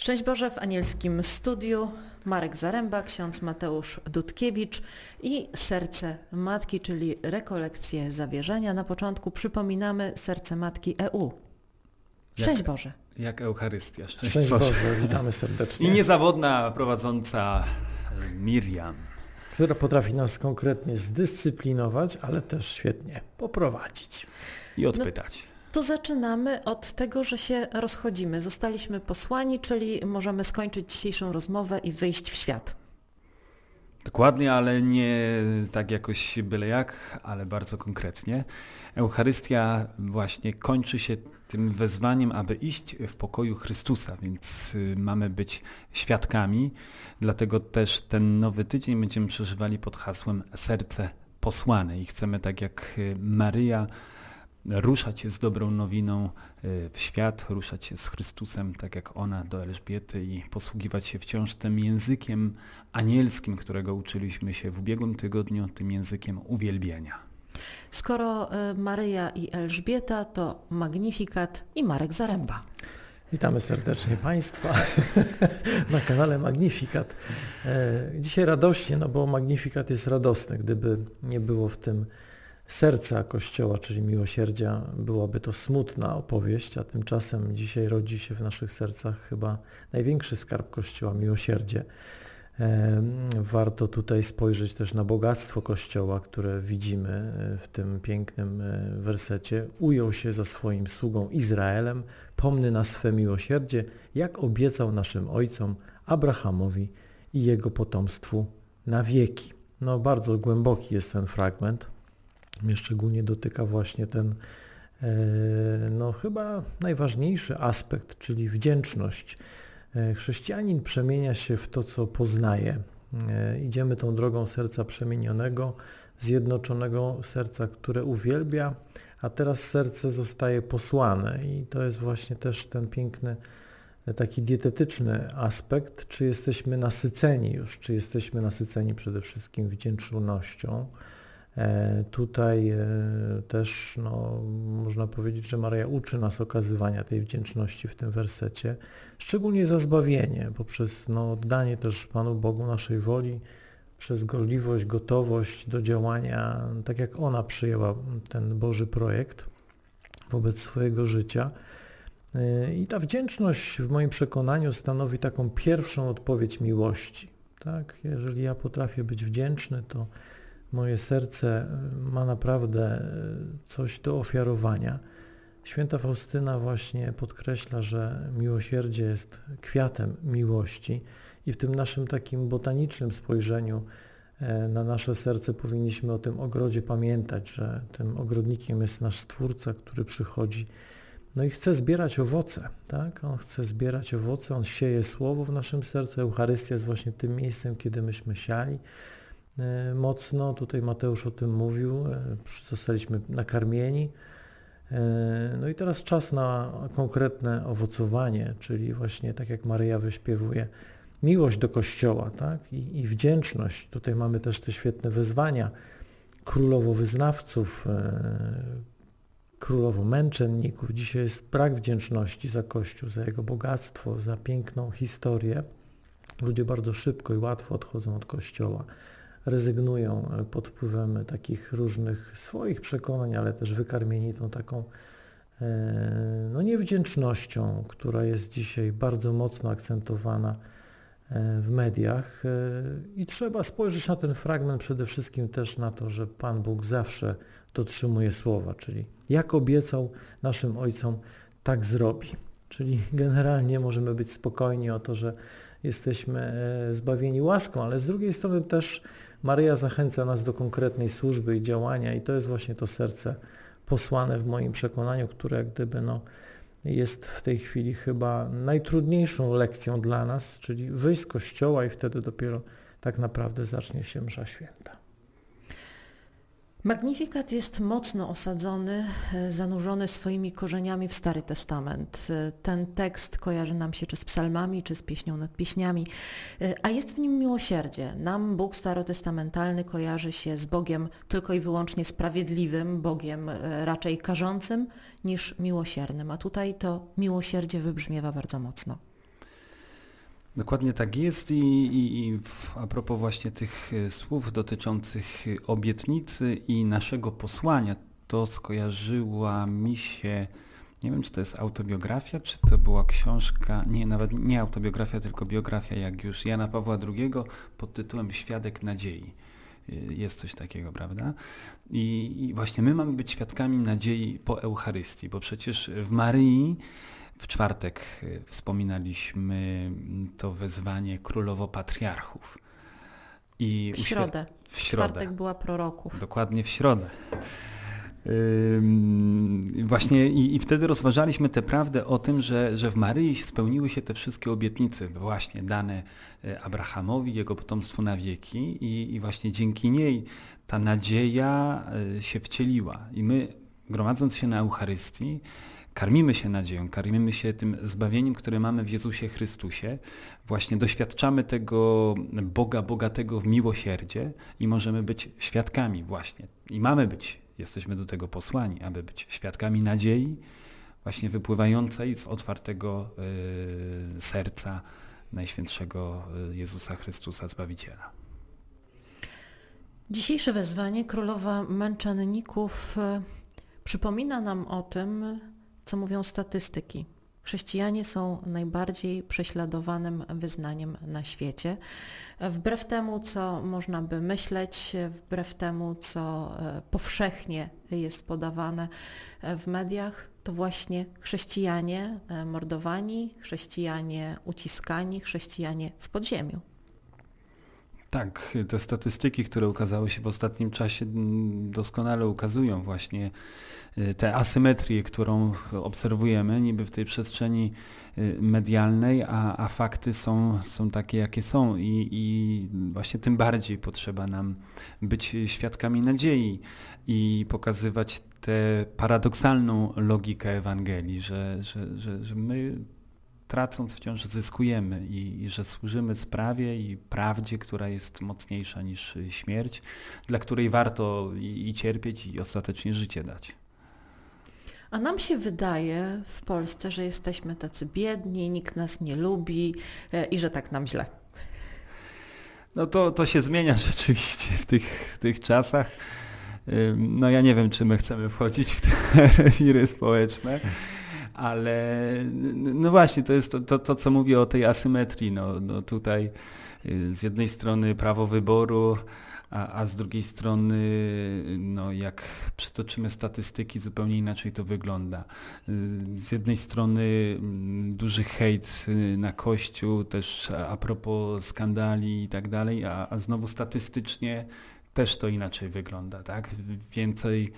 Szczęść Boże w anielskim studiu. Marek Zaręba, ksiądz Mateusz Dudkiewicz i Serce Matki, czyli rekolekcje zawierzenia. Na początku przypominamy Serce Matki EU. Szczęść Jak- Boże. Jak Eucharystia. Szczęść, Szczęść Boże. Boże, witamy serdecznie. I niezawodna prowadząca e, Miriam. Która potrafi nas konkretnie zdyscyplinować, ale też świetnie poprowadzić. I odpytać. To zaczynamy od tego, że się rozchodzimy. Zostaliśmy posłani, czyli możemy skończyć dzisiejszą rozmowę i wyjść w świat. Dokładnie, ale nie tak jakoś byle jak, ale bardzo konkretnie. Eucharystia właśnie kończy się tym wezwaniem, aby iść w pokoju Chrystusa, więc y, mamy być świadkami. Dlatego też ten nowy tydzień będziemy przeżywali pod hasłem Serce posłane i chcemy tak jak y, Maryja ruszać z dobrą nowiną y, w świat, ruszać się z Chrystusem, tak jak ona do Elżbiety i posługiwać się wciąż tym językiem anielskim, którego uczyliśmy się w ubiegłym tygodniu, tym językiem uwielbienia. Skoro y, Maryja i Elżbieta, to Magnifikat i Marek Zaręba. Witamy serdecznie Państwa na kanale Magnifikat. E, Dzisiaj radośnie, no bo Magnifikat jest radosny. Gdyby nie było w tym serca Kościoła, czyli miłosierdzia, byłaby to smutna opowieść, a tymczasem dzisiaj rodzi się w naszych sercach chyba największy skarb Kościoła, miłosierdzie. Warto tutaj spojrzeć też na bogactwo Kościoła, które widzimy e, w tym pięknym e, wersecie. Ujął się za swoim sługą Izraelem, pomny na swe miłosierdzie, jak obiecał naszym ojcom Abrahamowi i jego potomstwu na wieki. No bardzo głęboki jest ten fragment. Mnie szczególnie dotyka właśnie ten e, no chyba najważniejszy aspekt, czyli wdzięczność. E, Chrześcijanin przemienia się w to, co poznaje. E, Idziemy tą drogą serca przemienionego, zjednoczonego serca, które uwielbia, a teraz serce zostaje posłane i to jest właśnie też ten piękny, taki dietetyczny aspekt, czy jesteśmy nasyceni już, czy jesteśmy nasyceni przede wszystkim wdzięcznością. E, Tutaj e, też no, można powiedzieć, że Maria uczy nas okazywania tej wdzięczności w tym wersecie, szczególnie za zbawienie, poprzez no, oddanie też Panu Bogu naszej woli, przez gorliwość, gotowość do działania, tak jak ona przyjęła ten Boży projekt wobec swojego życia. E, I ta wdzięczność w moim przekonaniu stanowi taką pierwszą odpowiedź miłości. Tak? Jeżeli ja potrafię być wdzięczny, to moje serce ma naprawdę coś do ofiarowania. Święta Faustyna właśnie podkreśla, że miłosierdzie jest kwiatem miłości i w tym naszym takim botanicznym spojrzeniu e, na nasze serce powinniśmy o tym ogrodzie pamiętać, że tym ogrodnikiem jest nasz Stwórca, który przychodzi no i chce zbierać owoce, tak? On chce zbierać owoce, on sieje słowo w naszym sercu. Eucharystia jest właśnie tym miejscem, kiedy myśmy siali e, mocno. Tutaj Mateusz o tym mówił, e, zostaliśmy nakarmieni. E, No i teraz czas na konkretne owocowanie, czyli właśnie tak jak Maryja wyśpiewuje, miłość do Kościoła, tak? I, i wdzięczność. Tutaj mamy też te świetne wezwania królowo wyznawców, e, królowo męczenników. Dzisiaj jest brak wdzięczności za Kościół, za jego bogactwo, za piękną historię. Ludzie bardzo szybko i łatwo odchodzą od Kościoła, rezygnują e, pod wpływem takich różnych swoich przekonań, ale też wykarmieni tą taką e, no, niewdzięcznością, która jest dzisiaj bardzo mocno akcentowana e, w mediach. I trzeba spojrzeć na ten fragment przede wszystkim też na to, że Pan Bóg zawsze dotrzymuje słowa, czyli jak obiecał naszym ojcom, tak zrobi. Czyli generalnie możemy być spokojni o to, że jesteśmy e, zbawieni łaską, ale z drugiej strony też Maryja zachęca nas do konkretnej służby i działania i to jest właśnie to serce posłane w moim przekonaniu, które jak gdyby no, jest w tej chwili chyba najtrudniejszą lekcją dla nas, czyli wyjść z kościoła i wtedy dopiero tak naprawdę zacznie się msza święta. Magnifikat jest mocno osadzony, e, zanurzony swoimi korzeniami w Stary Testament. E, Ten tekst kojarzy nam się czy z psalmami, czy z pieśnią nad pieśniami, e, a jest w nim miłosierdzie. Nam Bóg starotestamentalny kojarzy się z Bogiem tylko i wyłącznie sprawiedliwym, Bogiem raczej karzącym niż miłosiernym, a tutaj to miłosierdzie wybrzmiewa bardzo mocno. Dokładnie tak jest i, i, i a propos właśnie tych e, słów dotyczących obietnicy i naszego posłania, to skojarzyła mi się, nie wiem czy to jest autobiografia, czy to była książka, nie, nawet nie autobiografia, tylko biografia jak już Jana Pawła II pod tytułem Świadek Nadziei. E, jest coś takiego, prawda? I, I właśnie my mamy być świadkami nadziei po Eucharystii, bo przecież w Maryi w czwartek y, wspominaliśmy to wezwanie królowo patriarchów. I w środę. W środę. czwartek była proroków. Dokładnie w środę. Yy, właśnie i, i, wtedy rozważaliśmy tę prawdę o tym, że, że w Maryi spełniły się te wszystkie obietnice właśnie dane y, Abrahamowi, jego potomstwu na wieki i, i właśnie dzięki niej ta nadzieja y, się wcieliła. I my gromadząc się na Eucharystii, karmimy się nadzieją, karmimy się tym zbawieniem, które mamy w Jezusie Chrystusie, właśnie doświadczamy tego Boga bogatego w miłosierdzie i możemy być świadkami właśnie. I mamy być, jesteśmy do tego posłani, aby być świadkami nadziei, właśnie wypływającej z otwartego y, serca Najświętszego y, Jezusa Chrystusa Zbawiciela. Dzisiejsze wezwanie Królowa Męczenników y, przypomina nam o tym, co mówią statystyki. Chrześcijanie są najbardziej prześladowanym wyznaniem na świecie. Wbrew temu, co można by myśleć, wbrew temu, co e, powszechnie jest podawane e, w mediach, to właśnie chrześcijanie e, mordowani, chrześcijanie uciskani, chrześcijanie w podziemiu. Tak, te statystyki, które ukazały się w ostatnim czasie, doskonale ukazują właśnie y, tę asymetrię, którą obserwujemy niby w tej przestrzeni y, medialnej, a, a fakty są, są takie, jakie są. I, i właśnie tym bardziej potrzeba nam być świadkami nadziei i pokazywać tę paradoksalną logikę Ewangelii, że, że, że, że my tracąc wciąż zyskujemy i, i, że służymy sprawie i prawdzie, która jest mocniejsza niż śmierć, dla której warto i, i cierpieć i ostatecznie życie dać. A nam się wydaje w Polsce, że jesteśmy tacy biedni, nikt nas nie lubi e, i że tak nam źle. No to, to się zmienia rzeczywiście w tych, w tych czasach. No ja nie wiem, czy my chcemy wchodzić w te rewiry społeczne ale no właśnie, to jest to, to, to co mówię o tej asymetrii. No, no tutaj y, z jednej strony prawo wyboru, a, a z drugiej strony, no jak przytoczymy statystyki, zupełnie inaczej to wygląda. Y, z jednej strony mm, duży hejt y, na Kościół, też a propos skandali i tak dalej, a, a znowu statystycznie też to inaczej wygląda, tak? Więcej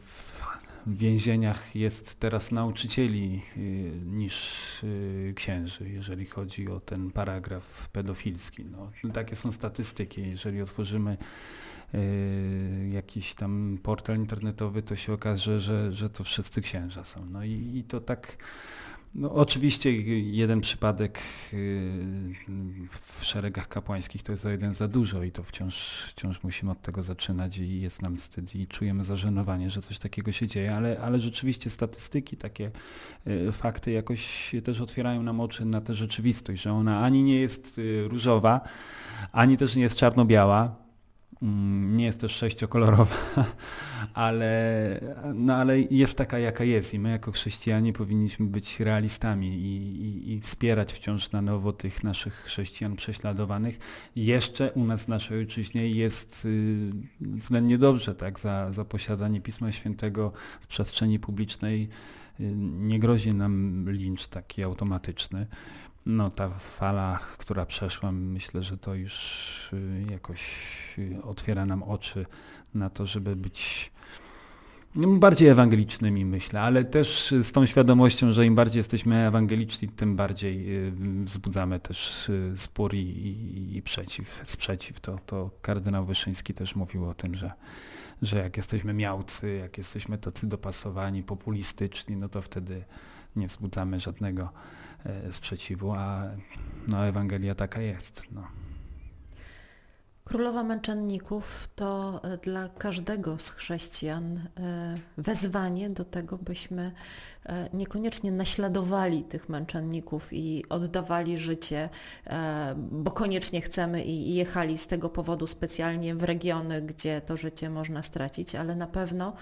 w w więzieniach jest teraz nauczycieli y, niż y, księży, jeżeli chodzi o ten paragraf pedofilski. No, takie są statystyki. Jeżeli otworzymy y, jakiś tam portal internetowy, to się okaże, że, że to wszyscy księża są. No i, i to tak no, oczywiście jeden przypadek y, w szeregach kapłańskich to jest za jeden za dużo i to wciąż, wciąż musimy od tego zaczynać i jest nam wstyd i czujemy zażenowanie, że coś takiego się dzieje, ale, ale rzeczywiście statystyki, takie y, fakty jakoś też otwierają nam oczy na tę rzeczywistość, że ona ani nie jest y, różowa, ani też nie jest czarno-biała, nie jest też sześciokolorowa, ale, no ale jest taka, jaka jest i my jako chrześcijanie powinniśmy być realistami i, i, i, wspierać wciąż na nowo tych naszych chrześcijan prześladowanych. Jeszcze u nas w naszej ojczyźnie jest y, względnie dobrze, tak, za, za posiadanie Pisma Świętego w przestrzeni publicznej y, nie grozi nam lincz taki automatyczny no ta fala, która przeszła, myślę, że to już y, jakoś y, otwiera nam oczy na to, żeby być no, bardziej ewangelicznymi, myślę, ale też z tą świadomością, że im bardziej jesteśmy ewangeliczni, tym bardziej y, wzbudzamy też spór i, i, i przeciw, sprzeciw. To, to kardynał Wyszyński też mówił o tym, że, że jak jesteśmy miałcy, jak jesteśmy tacy dopasowani, populistyczni, no to wtedy nie wzbudzamy żadnego sprzeciwu, a no, Ewangelia taka jest. No. Królowa Męczenników to e, dla każdego z chrześcijan e, wezwanie do tego, byśmy e, niekoniecznie naśladowali tych męczenników i oddawali życie, bo koniecznie chcemy i jechali z tego powodu specjalnie w regiony, gdzie to życie można stracić, ale na pewno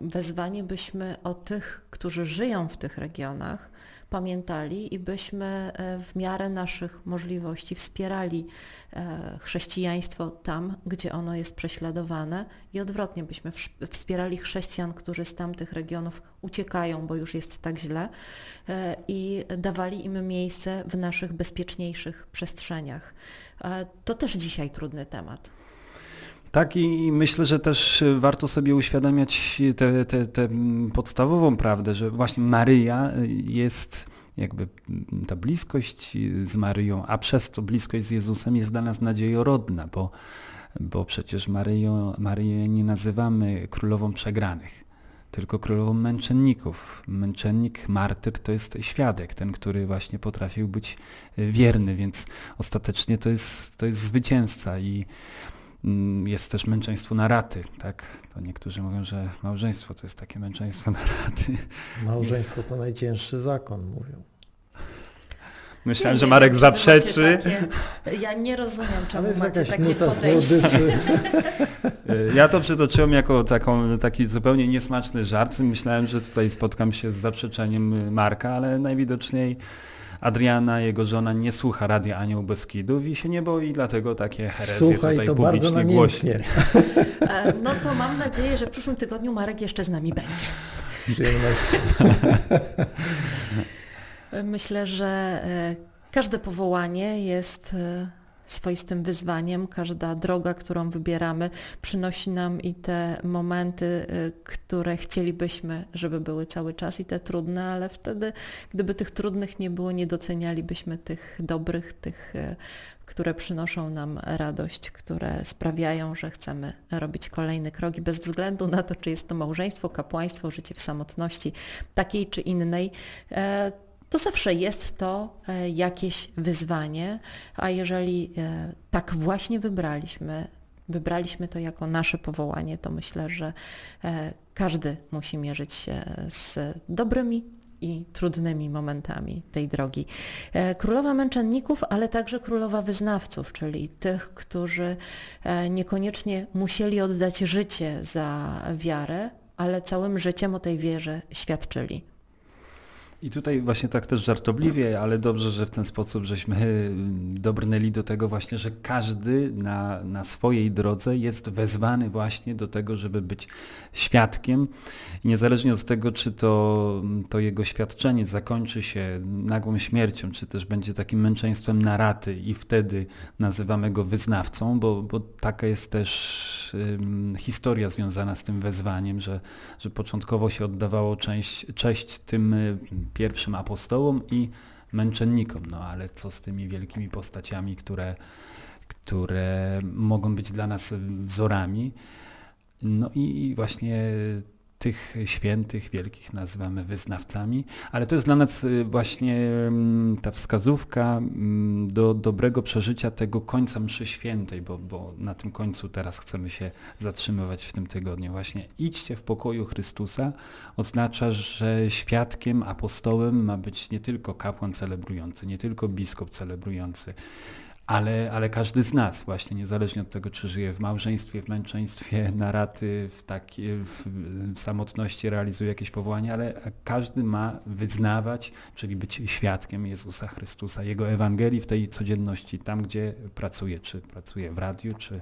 wezwanie byśmy o tych, którzy żyją w tych regionach, pamiętali i byśmy e, w miarę naszych możliwości wspierali e, chrześcijaństwo tam, gdzie ono jest prześladowane i odwrotnie byśmy wspierali chrześcijan, którzy z tamtych regionów uciekają, bo już jest tak źle e, i dawali im miejsce w naszych bezpieczniejszych przestrzeniach. To też dzisiaj trudny temat. Tak i myślę, że też warto sobie uświadamiać tę podstawową prawdę, że właśnie Maryja jest jakby ta bliskość z Maryją, a przez to bliskość z Jezusem jest dla nas nadziejorodna, bo, bo przecież Maryją, Maryję nie nazywamy królową przegranych, tylko królową męczenników. Męczennik, martyr to jest świadek, ten, który właśnie potrafił być wierny, więc ostatecznie to jest, to jest zwycięzca i jest też męczeństwo na raty, tak? To niektórzy mówią, że małżeństwo to jest takie męczeństwo na raty. Małżeństwo to najcięższy zakon, mówią. Myślałem, nie, że Marek zaprzeczy. Takie, ja nie rozumiem, czemu Ale macie takie podejście. Ja to przytoczyłem jako taką, taki zupełnie niesmaczny żart. Myślałem, że tutaj spotkam się z zaprzeczeniem Marka, ale najwidoczniej Adriana, jego żona, nie słucha Radia Anioł Beskidów i się nie boi, dlatego takie herezje Słuchaj, tutaj to publicznie głośni. E, no to mam nadzieję, że w przyszłym tygodniu Marek jeszcze z nami będzie. Z przyjemnością. Myślę, że e, każde powołanie jest e, swoistym wyzwaniem. Każda droga, którą wybieramy, przynosi nam i te momenty, y, które chcielibyśmy, żeby były cały czas i te trudne, ale wtedy, gdyby tych trudnych nie było, nie docenialibyśmy tych dobrych, tych y, które przynoszą nam radość, które sprawiają, że chcemy robić kolejne kroki bez względu na to, czy jest to małżeństwo, kapłaństwo, życie w samotności takiej czy innej e, to zawsze jest to e, jakieś wyzwanie, a jeżeli e, tak właśnie wybraliśmy, wybraliśmy to jako nasze powołanie, to myślę, że e, każdy musi mierzyć się z dobrymi i trudnymi momentami tej drogi. Królowa męczenników, ale także królowa wyznawców, czyli tych, którzy niekoniecznie musieli oddać życie za wiarę, ale całym życiem o tej wierze świadczyli. I tutaj właśnie tak też żartobliwie, ale dobrze, że w ten sposób żeśmy hmm, dobrnęli do tego właśnie, że każdy na, na swojej drodze jest wezwany właśnie do tego, żeby być świadkiem. I niezależnie od tego, czy to, to jego świadczenie zakończy się nagłą śmiercią, czy też będzie takim męczeństwem na raty i wtedy nazywamy go wyznawcą, bo, bo taka jest też um, historia związana z tym wezwaniem, że, że początkowo się oddawało część, cześć tym pierwszym apostołom i męczennikom. No ale co z tymi wielkimi postaciami, które, które mogą być dla nas wzorami? No i właśnie tych świętych, wielkich nazywamy wyznawcami, ale to jest dla nas y, właśnie mm, ta wskazówka mm, do dobrego przeżycia tego końca mszy świętej, bo, bo na tym końcu teraz chcemy się zatrzymywać w tym tygodniu. Właśnie idźcie w pokoju Chrystusa oznacza, że świadkiem, apostołem ma być nie tylko kapłan celebrujący, nie tylko biskup celebrujący, ale, ale każdy z nas właśnie, niezależnie od tego, czy żyje w małżeństwie, w męczeństwie, na raty, w, taki, w, w samotności realizuje jakieś powołanie, ale każdy ma wyznawać, czyli być świadkiem Jezusa Chrystusa, Jego Ewangelii w tej codzienności, tam gdzie pracuje, czy pracuje w radiu, czy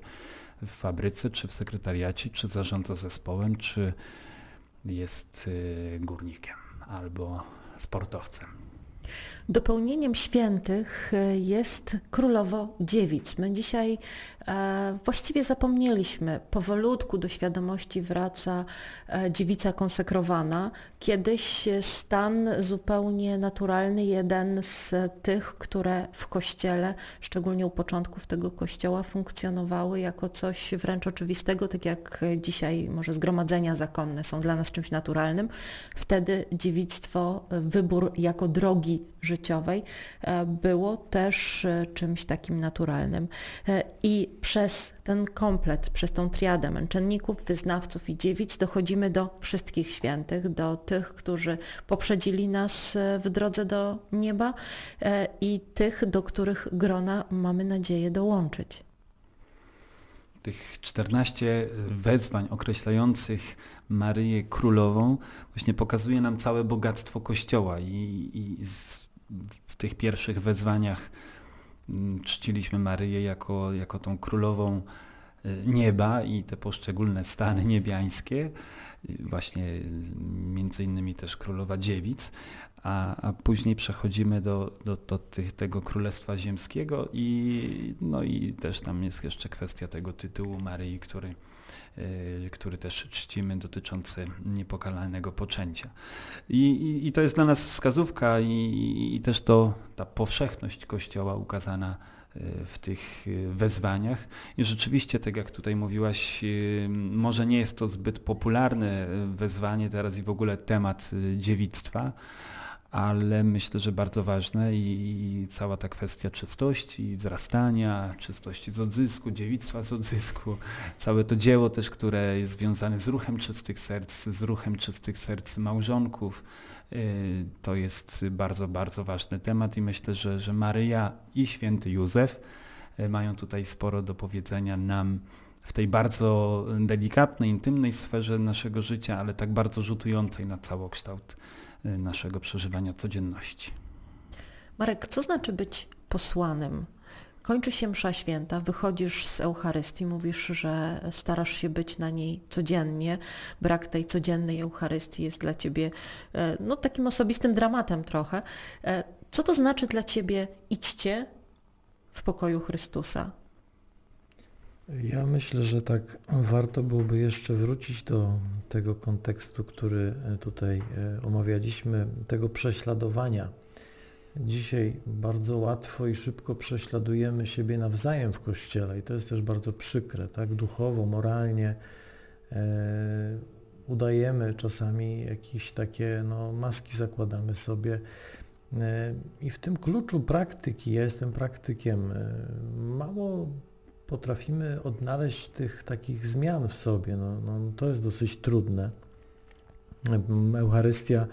w fabryce, czy w sekretariacie, czy zarządza zespołem, czy jest y, górnikiem albo sportowcem. Dopełnieniem świętych e, jest królowo dziewic. My dzisiaj e, właściwie zapomnieliśmy, powolutku do świadomości wraca e, dziewica konsekrowana. Kiedyś stan zupełnie naturalny, jeden z tych, które w kościele, szczególnie u początków tego kościoła, funkcjonowały jako coś wręcz oczywistego, tak jak dzisiaj może zgromadzenia zakonne są dla nas czymś naturalnym. Wtedy dziewictwo, wybór jako drogi życiowej e, było też e, czymś takim naturalnym. E, I przez ten komplet, przez tą triadę męczenników, wyznawców i dziewic dochodzimy do wszystkich świętych, do tych, którzy poprzedzili nas w drodze do nieba i tych, do których grona mamy nadzieję dołączyć. Tych 14 wezwań określających Maryję Królową właśnie pokazuje nam całe bogactwo Kościoła i, i z, w tych pierwszych wezwaniach mm, czciliśmy Maryję jako, jako tą królową y, nieba i te poszczególne stany niebiańskie, właśnie y, między innymi też królowa dziewic, a, a później przechodzimy do, do, do tych, tego Królestwa Ziemskiego i, no i też tam jest jeszcze kwestia tego tytułu Maryi, który, y, który też czcimy, dotyczący niepokalalnego poczęcia. I, i, i to jest dla nas wskazówka i, i też to, ta powszechność Kościoła ukazana y, w tych y, wezwaniach. I rzeczywiście, tak jak tutaj mówiłaś, może nie jest to zbyt popularne wezwanie teraz i w ogóle temat dziewictwa, ale myślę, że bardzo ważne i, cała ta kwestia czystości, wzrastania, czystości z odzysku, dziewictwa z odzysku, całe to dzieło też, które jest związane z ruchem czystych serc, z ruchem czystych serc małżonków, y, to jest bardzo, bardzo ważny temat i myślę, że, że Maryja i święty Józef y, mają tutaj sporo do powiedzenia nam w tej bardzo delikatnej, intymnej sferze naszego życia, ale tak bardzo rzutującej na całokształt naszego przeżywania codzienności. Marek, co znaczy być posłanym? Kończy się msza święta, wychodzisz z Eucharystii, mówisz, że starasz się być na niej codziennie. Brak tej codziennej Eucharystii jest dla ciebie e, no, takim osobistym dramatem trochę. E, co to znaczy dla ciebie idźcie w pokoju Chrystusa? Ja myślę, że tak warto byłoby jeszcze wrócić do tego kontekstu, który e, tutaj e, omawialiśmy, tego prześladowania. Dzisiaj bardzo łatwo i szybko prześladujemy siebie nawzajem w Kościele i to jest też bardzo przykre, tak duchowo, moralnie. E, udajemy czasami jakieś takie no, maski zakładamy sobie. E, I w tym kluczu praktyki, ja jestem praktykiem, mało potrafimy odnaleźć tych takich zmian w sobie. No, no, to jest dosyć trudne. Eucharystia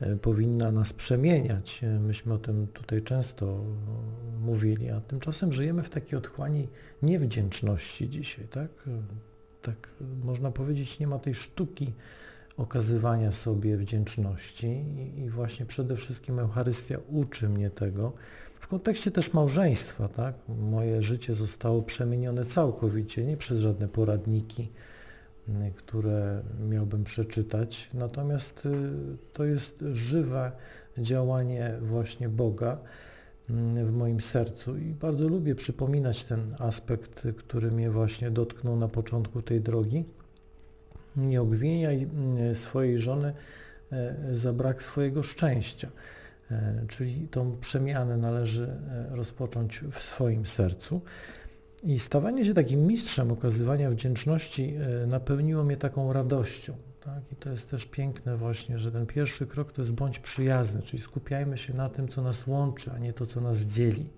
e, powinna nas przemieniać. Myśmy o tym tutaj często mówili, a tymczasem żyjemy w takiej otchłani niewdzięczności dzisiaj, tak? Tak można powiedzieć, nie ma tej sztuki okazywania sobie wdzięczności i właśnie przede wszystkim Eucharystia uczy mnie tego, kontekście też małżeństwa, tak? Moje życie zostało przemienione całkowicie, nie przez żadne poradniki, y, które miałbym przeczytać, natomiast y, to jest żywe działanie właśnie Boga y, w moim sercu i bardzo lubię przypominać ten aspekt, który mnie właśnie dotknął na początku tej drogi. Nie obwiniaj swojej żony za brak swojego szczęścia. E, czyli tą przemianę należy e, rozpocząć w swoim sercu. I stawanie się takim mistrzem okazywania wdzięczności e, napełniło mnie taką radością. Tak? I to jest też piękne właśnie, że ten pierwszy krok to jest bądź przyjazny, czyli skupiajmy się na tym, co nas łączy, a nie to, co nas dzieli.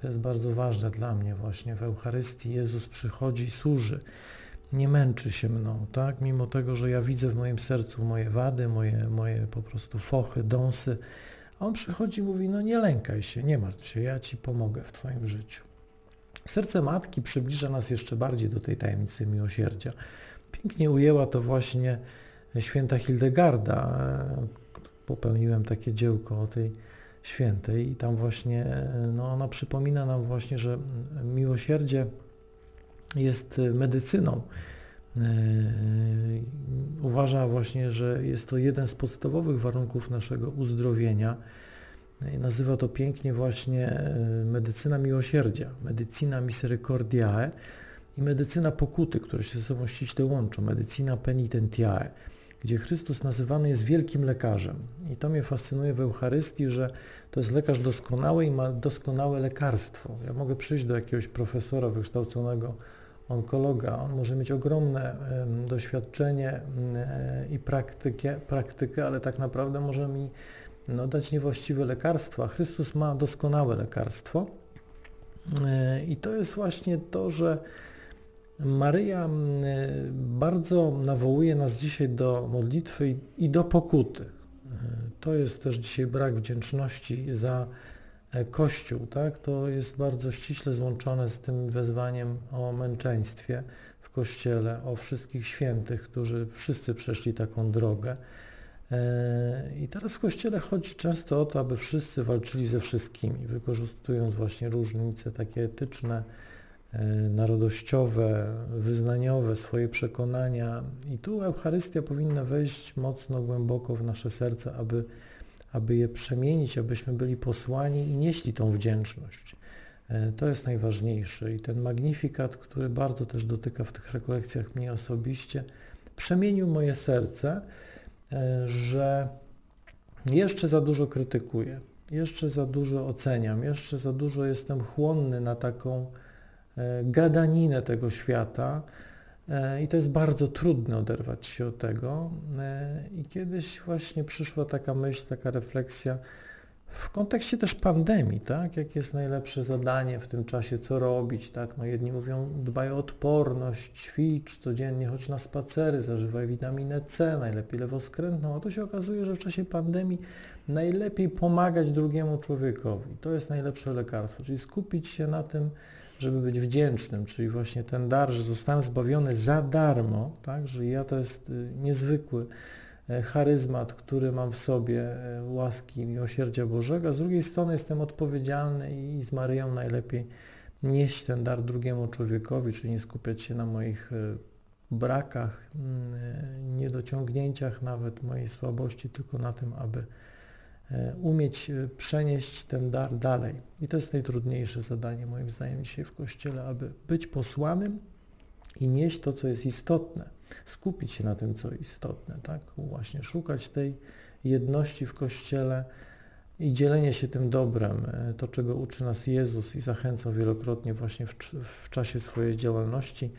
To jest bardzo ważne dla mnie właśnie. W Eucharystii Jezus przychodzi i służy. Nie męczy się mną, tak? Mimo tego, że ja widzę w moim sercu moje wady, moje, moje po prostu fochy, dąsy, a on przychodzi i mówi, no nie lękaj się, nie martw się, ja Ci pomogę w Twoim życiu. Serce Matki przybliża nas jeszcze bardziej do tej tajemnicy miłosierdzia. Pięknie ujęła to właśnie święta Hildegarda. Popełniłem takie dziełko o tej świętej i tam właśnie, no ona przypomina nam właśnie, że miłosierdzie jest medycyną uważa właśnie, że jest to jeden z podstawowych warunków naszego uzdrowienia. E, nazywa to pięknie właśnie e, medycyna miłosierdzia, medycyna misericordiae i medycyna pokuty, które się ze sobą ściśle łączą, medycyna penitentiae, gdzie Chrystus nazywany jest wielkim lekarzem. I to mnie fascynuje w Eucharystii, że to jest lekarz doskonały i ma doskonałe lekarstwo. Ja mogę przyjść do jakiegoś profesora wykształconego onkologa. On może mieć ogromne doświadczenie i praktykę, praktykę, ale tak naprawdę może mi no, dać niewłaściwe lekarstwo, a Chrystus ma doskonałe lekarstwo. E, I to jest właśnie to, że Maryja bardzo nawołuje nas dzisiaj do modlitwy i do pokuty. E, to jest też dzisiaj brak wdzięczności za e, Kościół, tak? To jest bardzo ściśle złączone z tym wezwaniem o męczeństwie w Kościele, o wszystkich świętych, którzy wszyscy przeszli taką drogę. E, I teraz w Kościele chodzi często o to, aby wszyscy walczyli ze wszystkimi, wykorzystując właśnie różnice takie etyczne, e, narodowościowe, wyznaniowe, swoje przekonania. I tu Eucharystia powinna wejść mocno, głęboko w nasze serce, aby, aby je przemienić, abyśmy byli posłani i nieśli tą wdzięczność. E, to jest najważniejsze. I ten magnifikat, który bardzo też dotyka w tych rekolekcjach mnie osobiście, przemienił moje serce E, że jeszcze za dużo krytykuję, jeszcze za dużo oceniam, jeszcze za dużo jestem chłonny na taką e, gadaninę tego świata i to jest bardzo trudne oderwać się od tego. I kiedyś właśnie przyszła taka myśl, taka refleksja, w kontekście też pandemii, tak? Jakie jest najlepsze zadanie w tym czasie, co robić, tak? No jedni mówią, dbaj o odporność, ćwicz codziennie, chodź na spacery, zażywaj witaminę C, najlepiej lewoskrętną, a to się okazuje, że w czasie pandemii najlepiej pomagać drugiemu człowiekowi. To jest najlepsze lekarstwo, czyli skupić się na tym, żeby być wdzięcznym, czyli właśnie ten dar, że zostałem zbawiony za darmo, tak? Że ja to jest y, niezwykły E, charyzmat, który mam w sobie, e, łaski, miłosierdzia Bożego, a z drugiej strony jestem odpowiedzialny i z Maryją najlepiej nieść ten dar drugiemu człowiekowi, czyli nie skupiać się na moich e, brakach, mm, niedociągnięciach, nawet mojej słabości, tylko na tym, aby umieć przenieść ten dar dalej. I to jest najtrudniejsze zadanie moim zdaniem dzisiaj w Kościele, aby być posłanym i nieść to, co jest istotne skupić się na tym, co istotne, tak? Właśnie szukać tej jedności w Kościele i dzielenie się tym dobrem, e, to czego uczy nas Jezus i zachęcał wielokrotnie właśnie w, w czasie swojej działalności.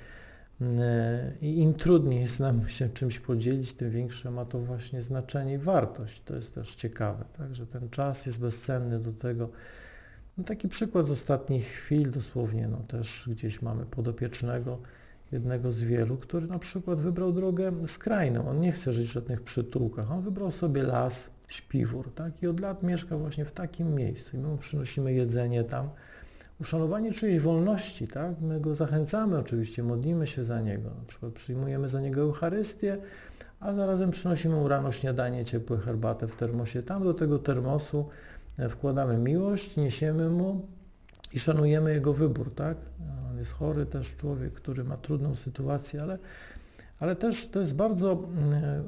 E, I im trudniej jest nam się czymś podzielić, tym większe ma to właśnie znaczenie i wartość. To jest też ciekawe, tak? że ten czas jest bezcenny do tego. No taki przykład z ostatnich chwil dosłownie, no też gdzieś mamy podopiecznego, jednego z wielu, który na przykład wybrał drogę skrajną. On nie chce żyć w żadnych przytułkach. On wybrał sobie las, śpiwór, tak? I od lat mieszka właśnie w takim miejscu. I my mu przynosimy jedzenie tam. Uszanowanie czyjejś wolności, tak? My go zachęcamy oczywiście, modlimy się za niego. Na przykład przyjmujemy za niego Eucharystię, a zarazem przynosimy mu rano śniadanie, ciepłe herbatę w termosie. Tam do tego termosu wkładamy miłość, niesiemy mu i szanujemy jego wybór, tak? On jest chory też człowiek, który ma trudną sytuację, ale, ale też to jest bardzo mm,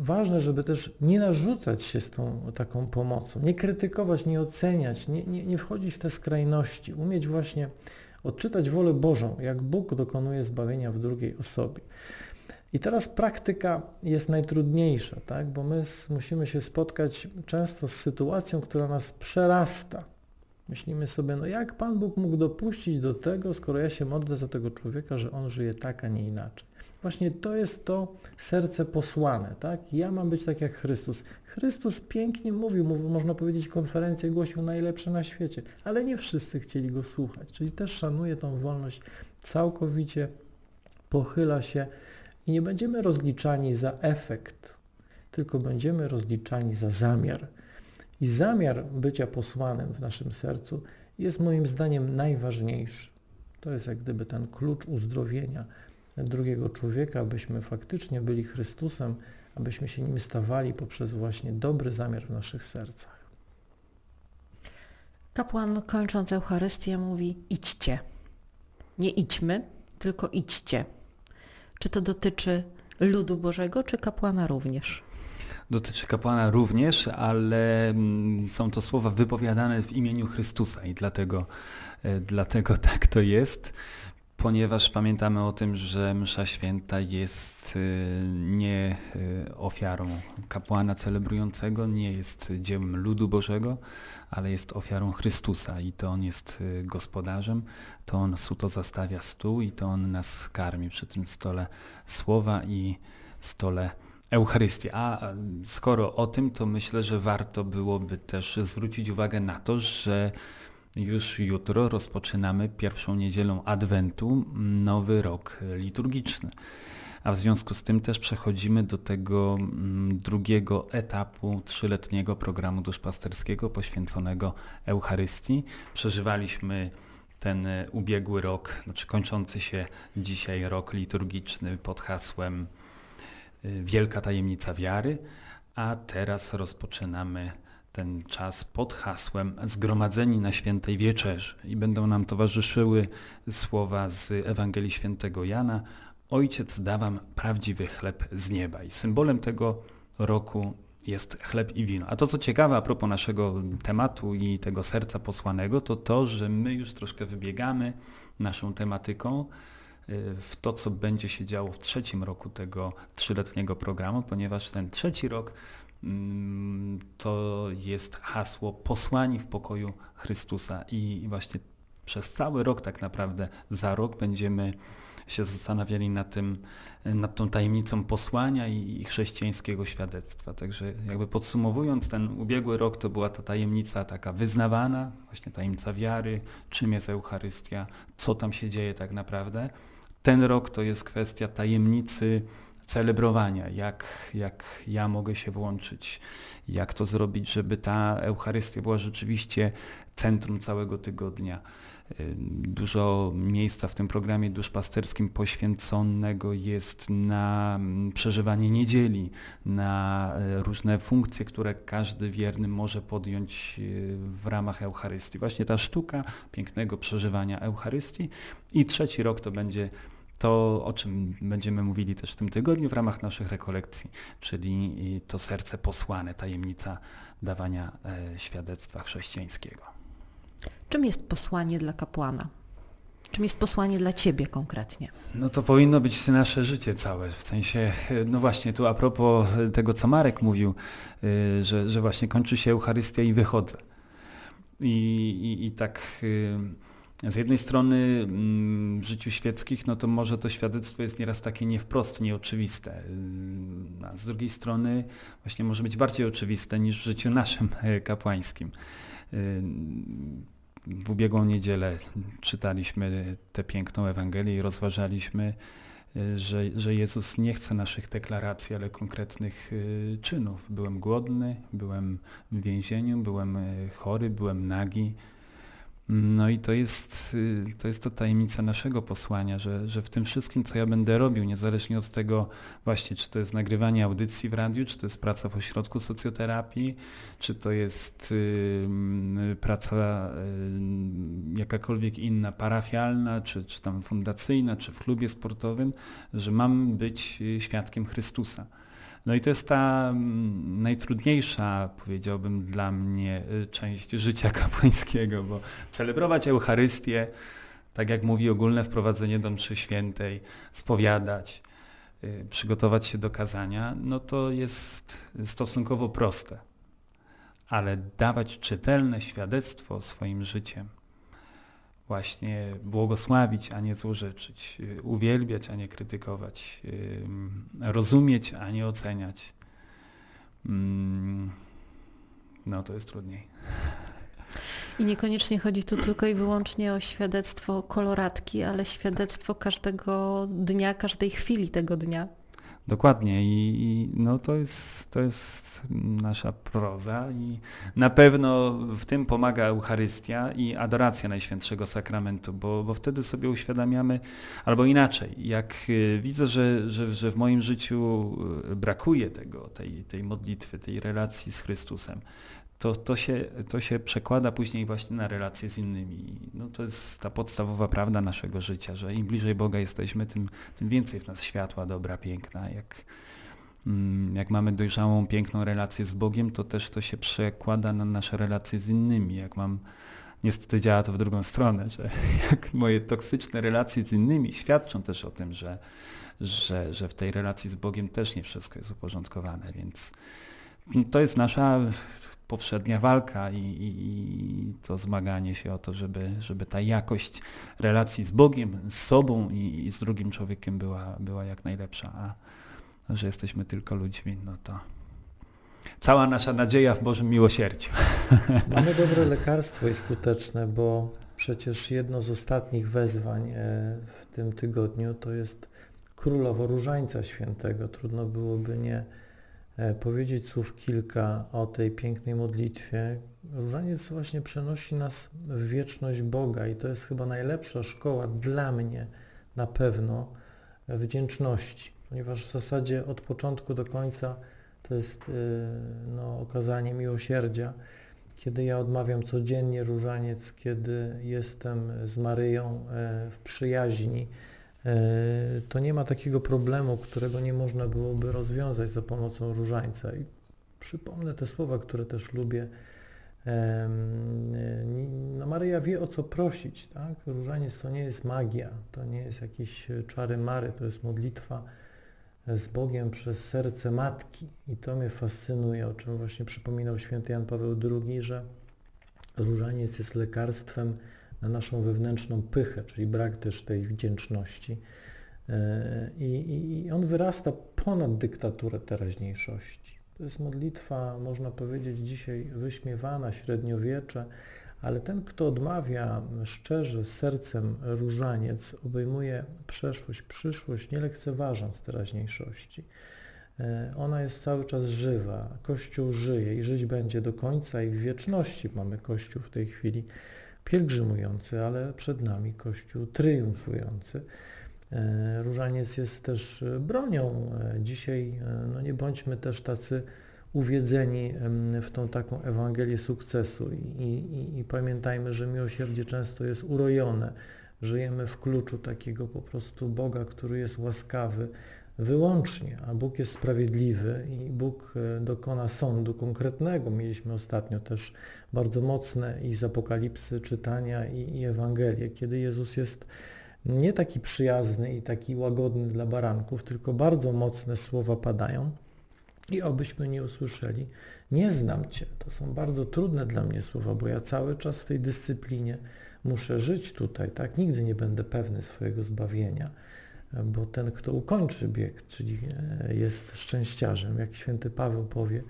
ważne, żeby też nie narzucać się z tą taką pomocą, nie krytykować, nie oceniać, nie, nie, nie wchodzić w te skrajności, umieć właśnie odczytać wolę Bożą, jak Bóg dokonuje zbawienia w drugiej osobie. I teraz praktyka jest najtrudniejsza, tak? bo my musimy się spotkać często z sytuacją, która nas przerasta. Myślimy sobie, no jak Pan Bóg mógł dopuścić do tego, skoro ja się modlę za tego człowieka, że on żyje tak, a nie inaczej. Właśnie to jest to serce posłane, tak? Ja mam być tak jak Chrystus. Chrystus pięknie mówił, mówił można powiedzieć, konferencję głosił najlepsze na świecie, ale nie wszyscy chcieli go słuchać, czyli też szanuje tą wolność całkowicie, pochyla się i nie będziemy rozliczani za efekt, tylko będziemy rozliczani za zamiar. I zamiar bycia posłanym w naszym sercu jest moim zdaniem najważniejszy. To jest jak gdyby ten klucz uzdrowienia drugiego człowieka, abyśmy faktycznie byli Chrystusem, abyśmy się nim stawali poprzez właśnie dobry zamiar w naszych sercach. Kapłan kończąc Eucharystię mówi idźcie. Nie idźmy, tylko idźcie. Czy to dotyczy ludu Bożego, czy kapłana również? Dotyczy kapłana również, ale mm, są to słowa wypowiadane w imieniu Chrystusa i dlatego, e, dlatego tak to jest, ponieważ pamiętamy o tym, że msza święta jest e, nie e, ofiarą kapłana celebrującego, nie jest dziełem ludu Bożego, ale jest ofiarą Chrystusa i to On jest gospodarzem, to On suto zastawia stół i to On nas karmi przy tym stole słowa i stole Eucharystię. A skoro o tym, to myślę, że warto byłoby też zwrócić uwagę na to, że już jutro rozpoczynamy pierwszą niedzielą Adwentu nowy rok liturgiczny. A w związku z tym też przechodzimy do tego mm, drugiego etapu trzyletniego programu duszpasterskiego poświęconego Eucharystii. Przeżywaliśmy ten ubiegły rok, znaczy kończący się dzisiaj rok liturgiczny pod hasłem Wielka Tajemnica Wiary, a teraz rozpoczynamy ten czas pod hasłem Zgromadzeni na Świętej Wieczerzy. I będą nam towarzyszyły słowa z Ewangelii Świętego Jana. Ojciec da wam prawdziwy chleb z nieba. I symbolem tego roku jest chleb i wino. A to co ciekawe a propos naszego tematu i tego serca posłanego, to to, że my już troszkę wybiegamy naszą tematyką. y, w to, co będzie się działo w trzecim roku tego trzyletniego programu, ponieważ ten trzeci rok mm, to jest hasło posłani w pokoju Chrystusa i właśnie przez cały rok tak naprawdę za rok będziemy się zastanawiali nad, tym, nad tą tajemnicą posłania i chrześcijańskiego świadectwa. Także jakby podsumowując, ten ubiegły rok to była ta tajemnica taka wyznawana, właśnie tajemnica wiary, czym jest Eucharystia, co tam się dzieje tak naprawdę. Ten rok to jest kwestia tajemnicy celebrowania, jak, jak ja mogę się włączyć, jak to zrobić, żeby ta Eucharystia była rzeczywiście centrum całego tygodnia. Dużo miejsca w tym programie duszpasterskim poświęconego jest na przeżywanie niedzieli, na e, różne funkcje, które każdy wierny może podjąć e, w ramach Eucharystii. Właśnie ta sztuka pięknego przeżywania Eucharystii. I trzeci rok to będzie to, o czym będziemy mówili też w tym tygodniu w ramach naszych rekolekcji, czyli to serce posłane, tajemnica dawania e, świadectwa chrześcijańskiego. Czym jest posłanie dla kapłana? Czym jest posłanie dla Ciebie konkretnie? No to powinno być nasze życie całe, w sensie, no właśnie tu a propos tego, co Marek mówił, y, że, że właśnie kończy się Eucharystia i wychodzę. I, i, i tak y, z jednej strony mm, w życiu świeckich, no to może to świadectwo jest nieraz takie nie wprost nieoczywiste, y, a z drugiej strony właśnie może być bardziej oczywiste niż w życiu naszym kapłańskim. W ubiegłą niedzielę czytaliśmy tę piękną Ewangelię i rozważaliśmy, y, że, że Jezus nie chce naszych deklaracji, ale konkretnych y, czynów. Byłem głodny, byłem w więzieniu, byłem chory, byłem nagi, no i to jest, y, to jest to tajemnica naszego posłania, że, że w tym wszystkim, co ja będę robił, niezależnie od tego właśnie, czy to jest nagrywanie audycji w radiu, czy to jest praca w ośrodku socjoterapii, czy to jest y, praca y, jakakolwiek inna, parafialna, czy, czy tam fundacyjna, czy w klubie sportowym, że mam być y, świadkiem Chrystusa. No i to jest ta mm, najtrudniejsza, powiedziałbym, dla mnie y, część życia kapłańskiego, bo celebrować Eucharystię, tak jak mówi ogólne wprowadzenie do mszy świętej, spowiadać, y, przygotować się do kazania, no to jest stosunkowo proste. Ale dawać czytelne świadectwo swoim życiem, właśnie błogosławić, a nie złorzeczyć, y, uwielbiać, a nie krytykować, y, rozumieć, a nie oceniać. Mm, no to jest trudniej. I niekoniecznie chodzi tu tylko i wyłącznie o świadectwo koloratki, ale świadectwo każdego dnia, każdej chwili tego dnia. Dokładnie. I, i, no to jest, to jest nasza proza i na pewno w tym pomaga Eucharystia i adoracja Najświętszego Sakramentu, bo, bo wtedy sobie uświadamiamy, albo inaczej, jak y, widzę, że, że, że w moim życiu y, brakuje tego, tej, tej modlitwy, tej relacji z Chrystusem, to, to, się, to się przekłada później właśnie na relacje z innymi. No to jest ta podstawowa prawda naszego życia, że im bliżej Boga jesteśmy, tym, tym więcej w nas światła, dobra, piękna. Jak, mm, jak mamy dojrzałą, piękną relację z Bogiem, to też to się przekłada na nasze relacje z innymi. Jak mam, niestety działa to w drugą stronę, że jak moje toksyczne relacje z innymi świadczą też o tym, że, że, że w tej relacji z Bogiem też nie wszystko jest uporządkowane, więc to jest nasza powszednia walka i, i, i, to zmaganie się o to, żeby, żeby ta jakość relacji z Bogiem, z sobą i, i z drugim człowiekiem była, była jak najlepsza. A, że jesteśmy tylko ludźmi, no to cała nasza nadzieja w Bożym miłosierdziu. Mamy dobre lekarstwo i skuteczne, bo przecież jedno z ostatnich wezwań e, w tym tygodniu to jest Królowo Różańca Świętego. Trudno byłoby nie powiedzieć słów kilka o tej pięknej modlitwie. Różaniec właśnie przenosi nas w wieczność Boga i to jest chyba najlepsza szkoła dla mnie na pewno wdzięczności, ponieważ w zasadzie od początku do końca to jest e, no, okazanie miłosierdzia. Kiedy ja odmawiam codziennie różaniec, kiedy jestem z Maryją e, w przyjaźni, e, to nie ma takiego problemu, którego nie można byłoby rozwiązać za pomocą różańca. I przypomnę te słowa, które też lubię. No Maryja wie o co prosić, tak? Różaniec to nie jest magia, to nie jest jakieś czary mary, to jest modlitwa z Bogiem przez serce matki. I to mnie fascynuje, o czym właśnie przypominał święty Jan Paweł II, że różaniec jest lekarstwem na naszą wewnętrzną pychę, czyli brak też tej wdzięczności. E, I, I, on wyrasta ponad dyktaturę teraźniejszości. To jest modlitwa, można powiedzieć, dzisiaj wyśmiewana, średniowiecze, ale ten, kto odmawia szczerze, sercem różaniec, obejmuje przeszłość, przyszłość, nie lekceważąc teraźniejszości. E, ona jest cały czas żywa, Kościół żyje i żyć będzie do końca i w wieczności mamy Kościół w tej chwili pielgrzymujący, ale przed nami Kościół triumfujący. E, różaniec jest też bronią. E, dzisiaj no nie bądźmy też tacy uwiedzeni w tą taką Ewangelię sukcesu I, i, i pamiętajmy, że miłosierdzie często jest urojone. Żyjemy w kluczu takiego po prostu Boga, który jest łaskawy wyłącznie, a Bóg jest sprawiedliwy i Bóg e, dokona sądu konkretnego. Mieliśmy ostatnio też bardzo mocne i z Apokalipsy czytania i, i Ewangelię, kiedy Jezus jest nie taki przyjazny i taki łagodny dla baranków, tylko bardzo mocne słowa padają i obyśmy nie usłyszeli, nie znam Cię. To są bardzo trudne dla mnie słowa, bo ja cały czas w tej dyscyplinie muszę żyć tutaj, tak? Nigdy nie będę pewny swojego zbawienia, bo ten, kto ukończy bieg, czyli e, jest szczęściarzem, jak święty Paweł powie,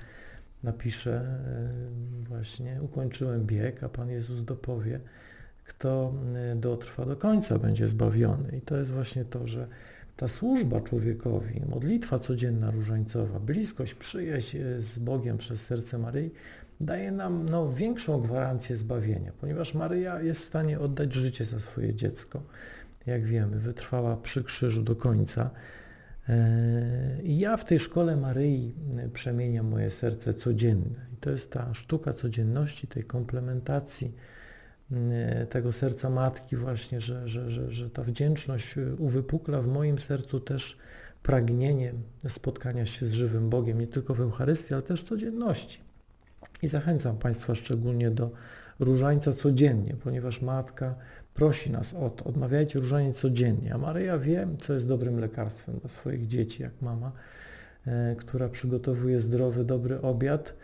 napisze e, właśnie, ukończyłem bieg, a Pan Jezus dopowie, kto e, dotrwa do końca, będzie zbawiony. I to jest właśnie to, że ta służba człowiekowi, modlitwa codzienna różańcowa, bliskość, przyjaźń z Bogiem przez serce Maryi daje nam no, większą gwarancję zbawienia, ponieważ Maryja jest w stanie oddać życie za swoje dziecko. Jak wiemy, wytrwała przy krzyżu do końca. E, ja w tej szkole Maryi e, przemieniam moje serce codzienne. I to jest ta sztuka codzienności, tej komplementacji, E, tego serca matki właśnie, że, że, że, że ta wdzięczność uwypukla w moim sercu też pragnienie spotkania się z żywym Bogiem, nie tylko w Eucharystii, ale też w codzienności. I zachęcam Państwa szczególnie do różańca codziennie, ponieważ Matka prosi nas o to, odmawiajcie różanie codziennie, a Maryja wie, co jest dobrym lekarstwem dla swoich dzieci, jak mama, e, która przygotowuje zdrowy, dobry obiad,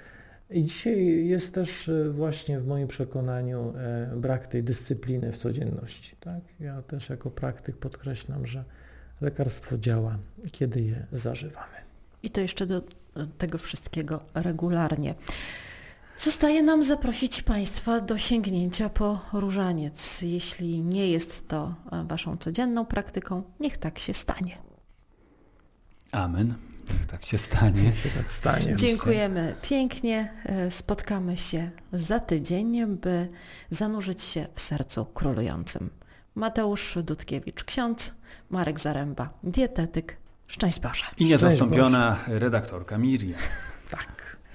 i dzisiaj jest też e, właśnie w moim przekonaniu e, brak tej dyscypliny w codzienności. Tak? Ja też jako praktyk podkreślam, że lekarstwo działa, kiedy je zażywamy. I to jeszcze do tego wszystkiego regularnie. Zostaje nam zaprosić Państwa do sięgnięcia po różaniec. Jeśli nie jest to Waszą codzienną praktyką, niech tak się stanie. Amen. Niech tak się stanie. Niech się tak stanie. Dziękujemy pięknie. E, spotkamy się za tydzień, by zanurzyć się w sercu królującym. Mateusz Dudkiewicz, ksiądz, Marek Zaręba, dietetyk. Szczęść Boże. I niezastąpiona redaktorka Miriam.